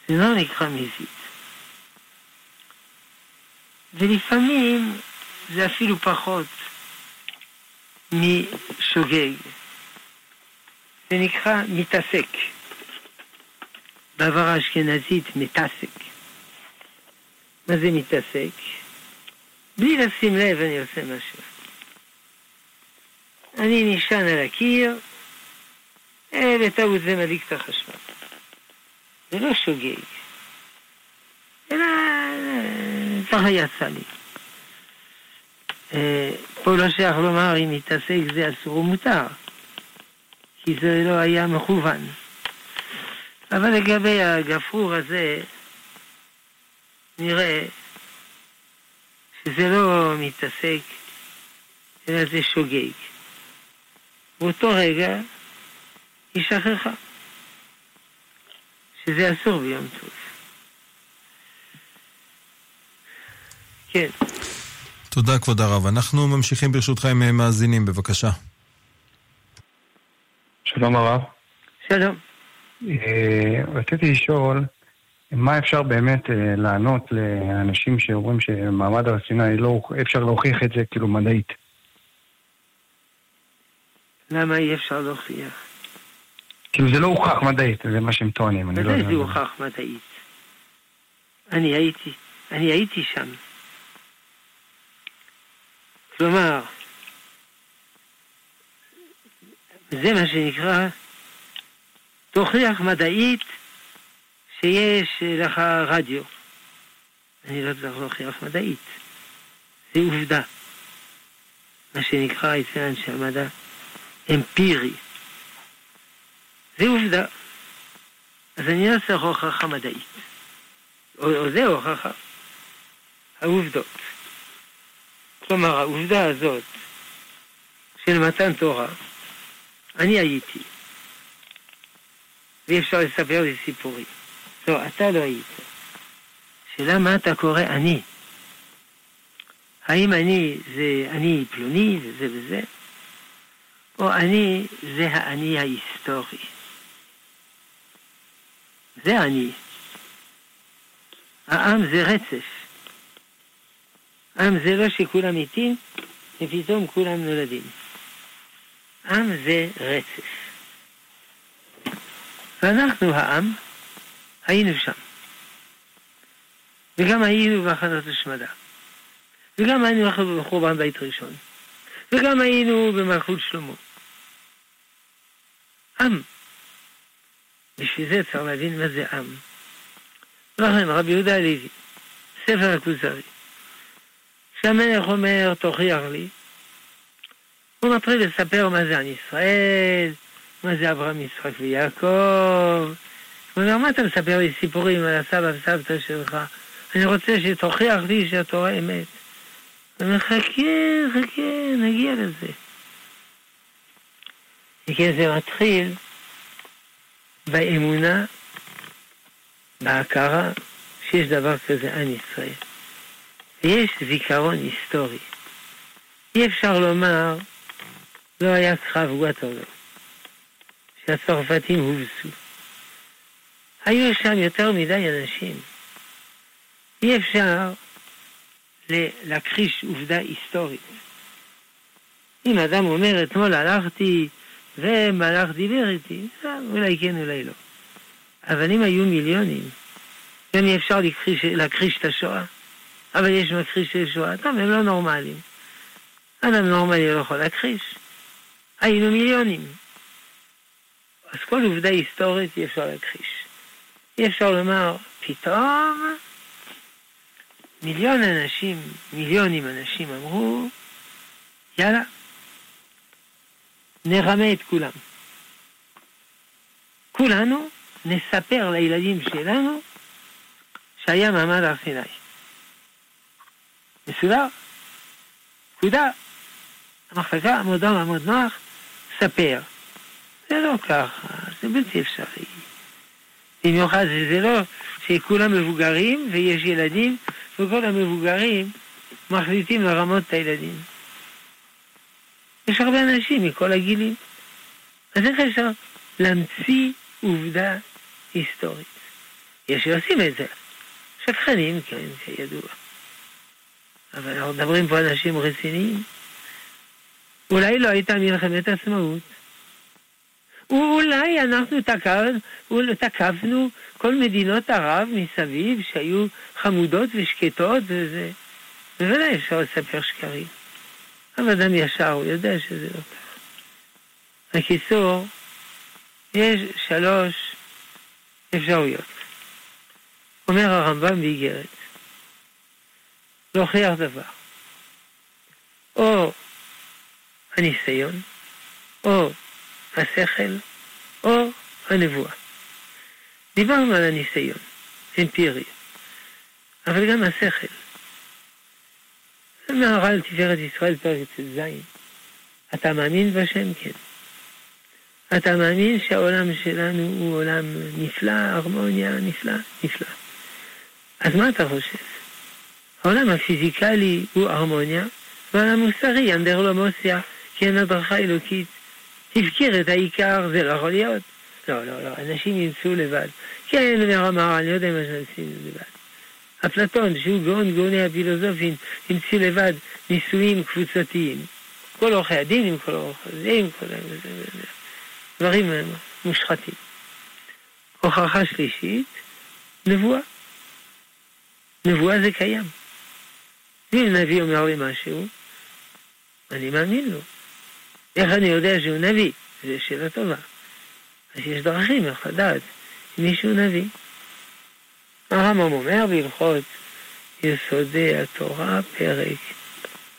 זה לא נקרא מזיד. ולפעמים זה אפילו פחות. משוגג. זה נקרא מתעסק. בעבר האשכנזית מתעסק. מה זה מתעסק? בלי לשים לב אני עושה משהו. אני נשען על הקיר, אה, בטעות זה מדליק את החשמל. זה לא שוגג, אלא אה, ככה יצא לי. אה, פה לא שייך לומר אם מתעסק זה אסור או מותר, כי זה לא היה מכוון. אבל לגבי הגפרור הזה, נראה שזה לא מתעסק, אלא זה שוגג. באותו רגע היא שכחה שזה אסור ביום טוב. כן. תודה, כבוד הרב. אנחנו ממשיכים ברשותך עם אה, מאזינים, בבקשה. שלום הרב. שלום. אה, רציתי לשאול, מה אפשר באמת אה, לענות לאנשים שאומרים שמעמד הר סיני, לא, אפשר להוכיח את זה כאילו מדעית? למה אי אפשר להוכיח? כאילו זה לא הוכח מדעית, זה מה שהם טוענים, אני לא יודע. מתי זה הוכח מדעית? אני הייתי, אני הייתי שם. כלומר, זה מה שנקרא תוכיח מדעית שיש לך רדיו. אני לא צריך להוכיח מדעית. זה עובדה. מה שנקרא אצל אנשי המדע אמפירי. זה עובדה. אז אני לא צריך הוכחה מדעית. או, או זה הוכחה. העובדות. כלומר, העובדה הזאת של מתן תורה, אני הייתי. ואי אפשר לספר לי סיפורים. לא, אתה לא היית. שאלה מה אתה קורא אני? האם אני זה אני פלוני וזה וזה? או אני זה האני ההיסטורי? זה אני. העם זה רצף. עם זה לא שכולם מתים, ופתאום כולם נולדים. עם זה רצף. ואנחנו העם היינו שם. וגם היינו בהכנות השמדה. וגם היינו בחורבן בית ראשון. וגם היינו במלכות שלמה. עם. בשביל זה צריך להבין מה זה עם. לכן רבי יהודה הלוי, ספר הכוזרי, שהמלך אומר, תוכיח לי, הוא מתחיל לספר מה זה עם ישראל, מה זה אברהם, יצחק ויעקב. הוא אומר, מה אתה מספר לי סיפורים על הסבא וסבתא שלך? אני רוצה שתוכיח לי שהתורה אמת. הוא אומר, חכה, חכה, נגיע לזה. וכן זה מתחיל באמונה, בהכרה שיש דבר כזה עם ישראל. ויש זיכרון היסטורי. אי אפשר לומר, לא היה קרב ווטרלו, שהצרפתים הובסו. היו שם יותר מדי אנשים. אי אפשר להכחיש עובדה היסטורית. אם אדם אומר, אתמול הלכתי ומלאך דיבר איתי, אה, אולי כן, אולי לא. אבל אם היו מיליונים, גם אי אפשר להכחיש, להכחיש את השואה. אבל יש מכחיש של שואה, טוב, הם לא נורמליים. אדם נורמלי לא יכול להכחיש. היינו מיליונים. אז כל עובדה היסטורית אי אפשר להכחיש. אי אפשר לומר, פתאום מיליון אנשים, מיליונים אנשים אמרו, יאללה, נרמה את כולם. כולנו נספר לילדים שלנו שהיה מעמד הר סיני. מסודר? פקודה. המחלקה, עמוד דום, עמוד נוח, ספר. זה לא ככה, זה בלתי אפשרי. במיוחד זה לא שכולם מבוגרים ויש ילדים וכל המבוגרים מחליטים לרמות את הילדים. יש הרבה אנשים מכל הגילים. אז איך אפשר להמציא עובדה היסטורית? יש שעושים את זה. שקרנים, כן, כידוע. אבל אנחנו מדברים פה אנשים רציניים. אולי לא הייתה מלחמת עצמאות. אולי אנחנו תקפנו, תקפנו כל מדינות ערב מסביב שהיו חמודות ושקטות וזה. בוודאי אפשר לספר שקרים. אבל אדם ישר, הוא יודע שזה לא כך. בקיצור, יש שלוש אפשרויות. אומר הרמב"ם באיגרת, להוכיח דבר. או הניסיון, או השכל, או הנבואה. דיברנו על הניסיון, אמפירי, אבל גם השכל. מהר"ל תפארת ישראל פרק ט"ז. אתה מאמין בשם? כן. אתה מאמין שהעולם שלנו הוא עולם נפלא, הרמוניה נפלא? נפלא. אז מה אתה חושב? העולם הפיזיקלי הוא הרמוניה, והעולם המוסרי, אנדרלומוסיה, כי אין הדרכה אלוקית. הפקיר את העיקר, זה לא יכול להיות. לא, לא, לא, אנשים ימצאו לבד. כן, אומר המהר"ל, אני יודע מה שעושים לבד. אפלטון, שהוא גאון גאוני הפילוסופים, המציא לבד נישואים קבוצתיים. כל עורכי הדין עם כל עורכי הדין, כל דברים מושחתים. הוכחה שלישית, נבואה. נבואה זה קיים. אם נביא אומר לי משהו, אני מאמין לו. איך אני יודע שהוא נביא? זו שאלה טובה. אז יש דרכים איך לדעת אם מישהו נביא. הרמב"ם אומר בהלכות יסודי התורה, פרק,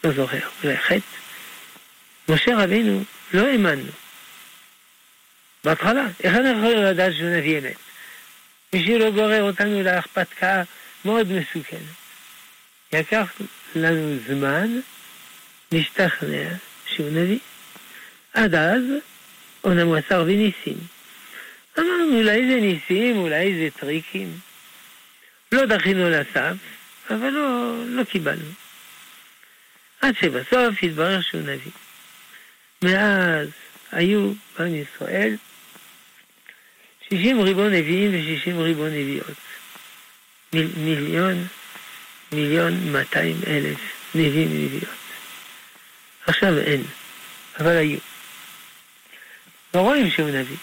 לא זוכר, אולי חטא. משה רבינו, לא האמנו. בהתחלה, איך אנחנו יכולים לדעת שהוא נביא אמת? בשביל לא גורר אותנו להכפתקה מאוד מסוכנת. לקח לנו זמן להשתכנע שהוא נביא. עד אז, אומנם הוא עשה הרבה ניסים. אמרנו, אולי זה ניסים, אולי זה טריקים. לא דחינו לסף, אבל לא, לא קיבלנו. עד שבסוף התברר שהוא נביא. מאז היו בעם ישראל 60 ריבון נביאים ו-60 ריבון נביאות. מיל, מיליון, מיליון 200 אלף נביאים ונביאות. עכשיו אין, אבל היו. לא רואים שהוא נביא.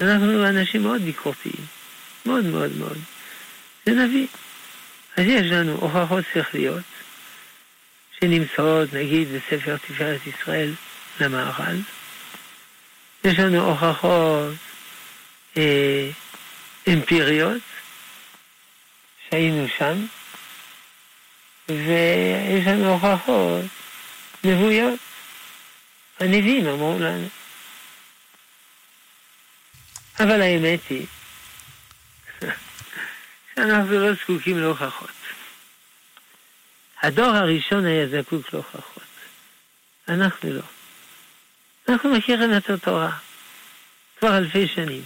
אנחנו אנשים מאוד ביקורתיים, מאוד מאוד מאוד. זה נביא. אז יש לנו הוכחות שכליות, שנמצאות נגיד בספר תפארת ישראל למהר"ל. יש לנו הוכחות אה, אמפיריות, שהיינו שם, ויש לנו הוכחות נבואיות. הנביאים אמרו לנו. אבל האמת היא שאנחנו לא זקוקים להוכחות. הדור הראשון היה זקוק להוכחות. אנחנו לא. אנחנו מכירים את התורה כבר אלפי שנים.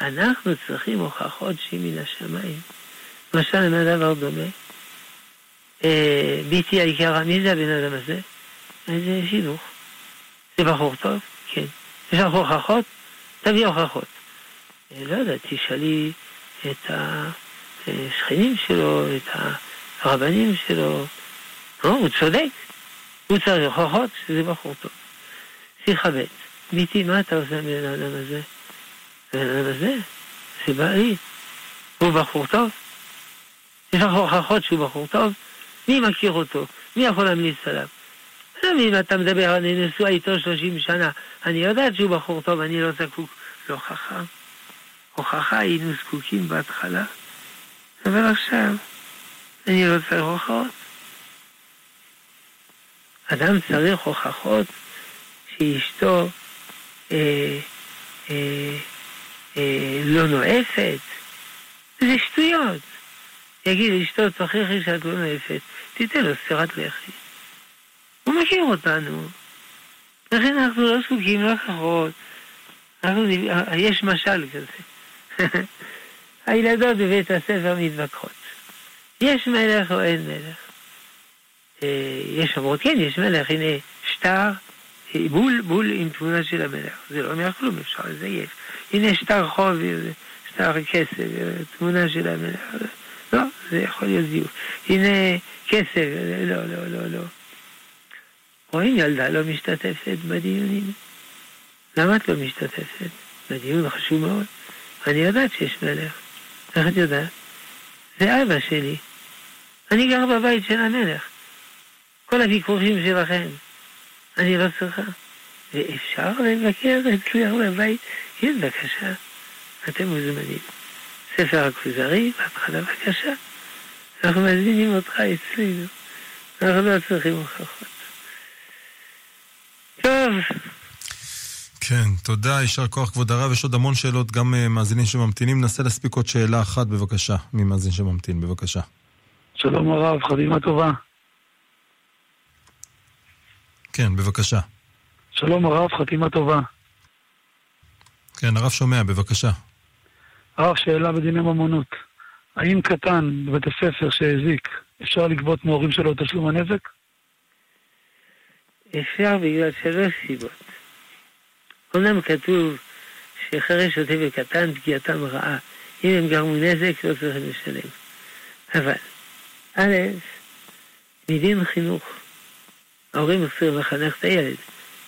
אנחנו צריכים הוכחות שהיא מן השמיים. למשל, למה דבר דומה? אה, ביתי היקרה, מי זה הבן אדם הזה? זה שידוך. זה בחור טוב? כן. יש לך הוכחות? תביא הוכחות. אה, לא יודע, תשאלי את השכנים שלו, את הרבנים שלו. לא, הוא צודק. הוא צריך הוכחות שזה בחור טוב. שיחה ב', ביתי, מה אתה עושה בן האדם הזה? בן האדם הזה? זה בעלי. הוא בחור טוב? יש לך הוכחות שהוא בחור טוב? מי מכיר אותו? מי יכול להמליץ עליו? אם אתה מדבר, אני נשואה איתו 30 שנה, אני יודעת שהוא בחור טוב, אני לא זקוק להוכחה. הוכחה היינו זקוקים בהתחלה, אבל עכשיו אני לא צריך הוכחות. אדם צריך הוכחות שאשתו אה, אה, אה, לא נואפת. זה שטויות. יגיד לאשתו, תוכיחי שאת לא נואפת, תיתן לו סטירת לחי. הוא מכיר אותנו. לכן אנחנו לא זקוקים להוכחות. יש משל כזה. [LAUGHS] הילדות בבית הספר מתווכחות. יש מלך או אין מלך? אה, יש אומרות, כן, יש מלך, הנה שטר, אה, בול, בול עם תמונה של המלך. זה לא אומר כלום, אפשר לזייף. הנה שטר חוב, שטר כסף, תמונה של המלך. לא, זה יכול להיות זיוף. הנה כסף, לא, לא, לא, לא. רואים ילדה לא משתתפת בדיונים. למה את לא משתתפת? בדיון חשוב מאוד. אני יודעת שיש מלך. איך את יודעת? זה אבא שלי. אני גר בבית של המלך. כל הוויכוחים שלכם, אני לא צריכה. ואפשר לבקר אצלך בבית? כן, בבקשה. אתם מוזמנים. ספר הכוזרי, בהתחלה בבקשה. אנחנו מזמינים אותך אצלנו. אנחנו לא צריכים הוכחות. טוב. כן, תודה, יישר כוח כבוד הרב. יש עוד המון שאלות, גם uh, מאזינים שממתינים. ננסה להספיק עוד שאלה אחת, בבקשה, ממאזין שממתין, בבקשה. שלום הרב, חתימה טובה. כן, בבקשה. שלום הרב, חתימה טובה. כן, הרב שומע, בבקשה. הרב, שאלה בדיני ממונות. האם קטן בבית הספר שהזיק, אפשר לגבות מהורים שלו תשלום הנזק? אפשר בגלל שלוש סיבות. אומנם כתוב שחרש שוטה וקטן פגיעתם רעה. אם הם גרמו נזק, לא צריכים לשלם. אבל, א', מדין חינוך. ההורים צריכים לחנך את הילד.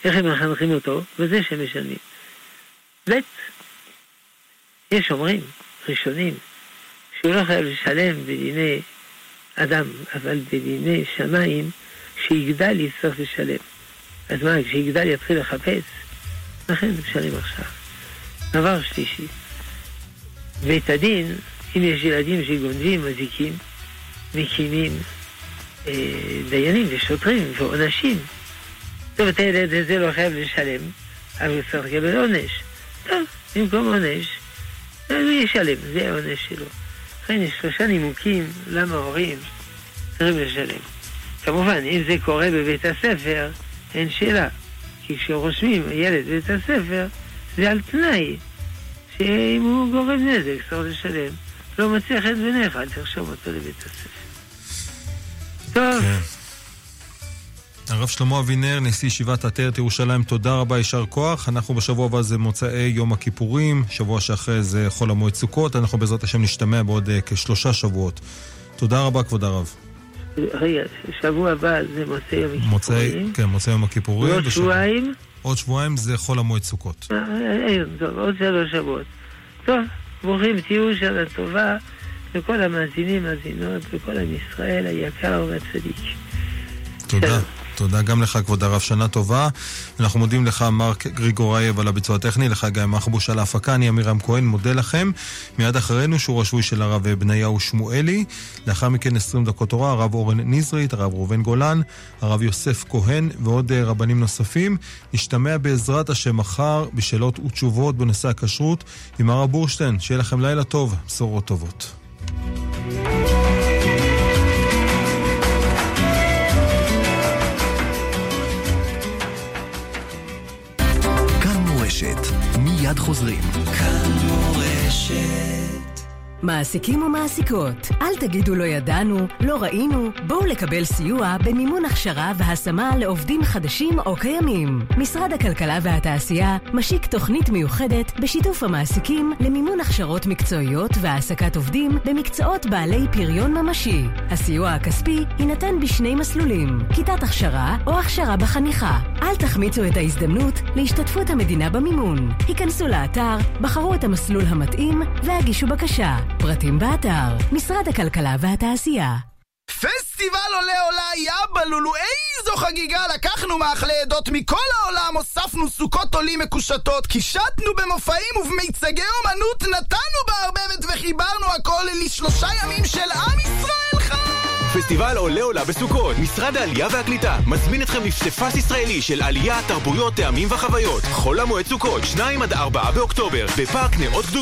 איך הם מחנכים אותו? בזה שהם משלמים. ב', יש אומרים, ראשונים, שהוא לא חייב לשלם בדיני אדם, אבל בדיני שמיים, כשיגדל יצטרך לשלם. אז מה, כשיגדל יתחיל לחפש? לכן משלם עכשיו. דבר שלישי, בית הדין, אם יש ילדים שגונבים, מזיקים, מקימים אה, דיינים ושוטרים ועונשים. טוב, את הילד הזה לא חייב לשלם, אבל הוא צריך לקבל עונש. טוב, במקום עונש, הוא ישלם, זה העונש שלו. לכן יש שלושה נימוקים למה הורים צריכים לשלם. כמובן, אם זה קורה בבית הספר, אין שאלה. כי כשרושמים ילד בבית הספר, זה על תנאי שאם הוא גורם נזק, צריך לשלם. לא מצליח חן בעיניך, אל תרשום אותו לבית הספר. טוב. הרב שלמה אבינר, נשיא ישיבת עטרת ירושלים, תודה רבה, יישר כוח. אנחנו בשבוע הבא זה מוצאי יום הכיפורים, שבוע שאחרי זה חול המועד סוכות, אנחנו בעזרת השם נשתמע בעוד uh, כשלושה שבועות. תודה רבה, כבוד הרב. רגע, שבוע הבא זה מוצאי יום הכיפורים. כן, מוצאי יום הכיפורים. ועוד שבועיים? עוד שבועיים זה חול המועד סוכות. אה, אה, אה, טוב, עוד שלוש שבועות. טוב, ברוכים תהיו שנה טובה לכל המאזינים, מאזינות, וכל עם ישראל היקר והצדיק. תודה. תודה גם לך, כבוד הרב, שנה טובה. אנחנו מודים לך, מרק גריגורייב, על הביצוע הטכני, לך גיא מחבוש על ההפקה, אני אמירם כהן, מודה לכם. מיד אחרינו שור השבוי של הרב בניהו שמואלי. לאחר מכן 20 דקות תורה, הרב אורן נזרית, הרב ראובן גולן, הרב יוסף כהן ועוד אה, רבנים נוספים. נשתמע בעזרת השם מחר בשאלות ותשובות בנושא הכשרות עם הרב בורשטיין. שיהיה לכם לילה טוב, בשורות טובות. מיד חוזרים. כאן מורשת מעסיקים ומעסיקות, אל תגידו לא ידענו, לא ראינו, בואו לקבל סיוע במימון הכשרה והשמה לעובדים חדשים או קיימים. משרד הכלכלה והתעשייה משיק תוכנית מיוחדת בשיתוף המעסיקים למימון הכשרות מקצועיות והעסקת עובדים במקצועות בעלי פריון ממשי. הסיוע הכספי יינתן בשני מסלולים, כיתת הכשרה או הכשרה בחניכה. אל תחמיצו את ההזדמנות להשתתפות המדינה במימון. היכנסו לאתר, בחרו את המסלול המתאים והגישו בקשה. פרטים באתר, משרד הכלכלה והתעשייה. פסטיבל עולה עולה יאבלולו, איזו חגיגה! לקחנו מאכלי עדות מכל העולם, הוספנו סוכות עולים מקושטות, קישטנו במופעים ובמיצגי אומנות, נתנו בערבבת וחיברנו הכל לשלושה ימים של עם ישראל חי! פסטיבל עולה עולה בסוכות, משרד העלייה והקליטה מזמין אתכם לפסיפס ישראלי של עלייה, תרבויות, טעמים וחוויות. חול המועד סוכות, 2 עד 4 באוקטובר, בפארק נאות קדומים.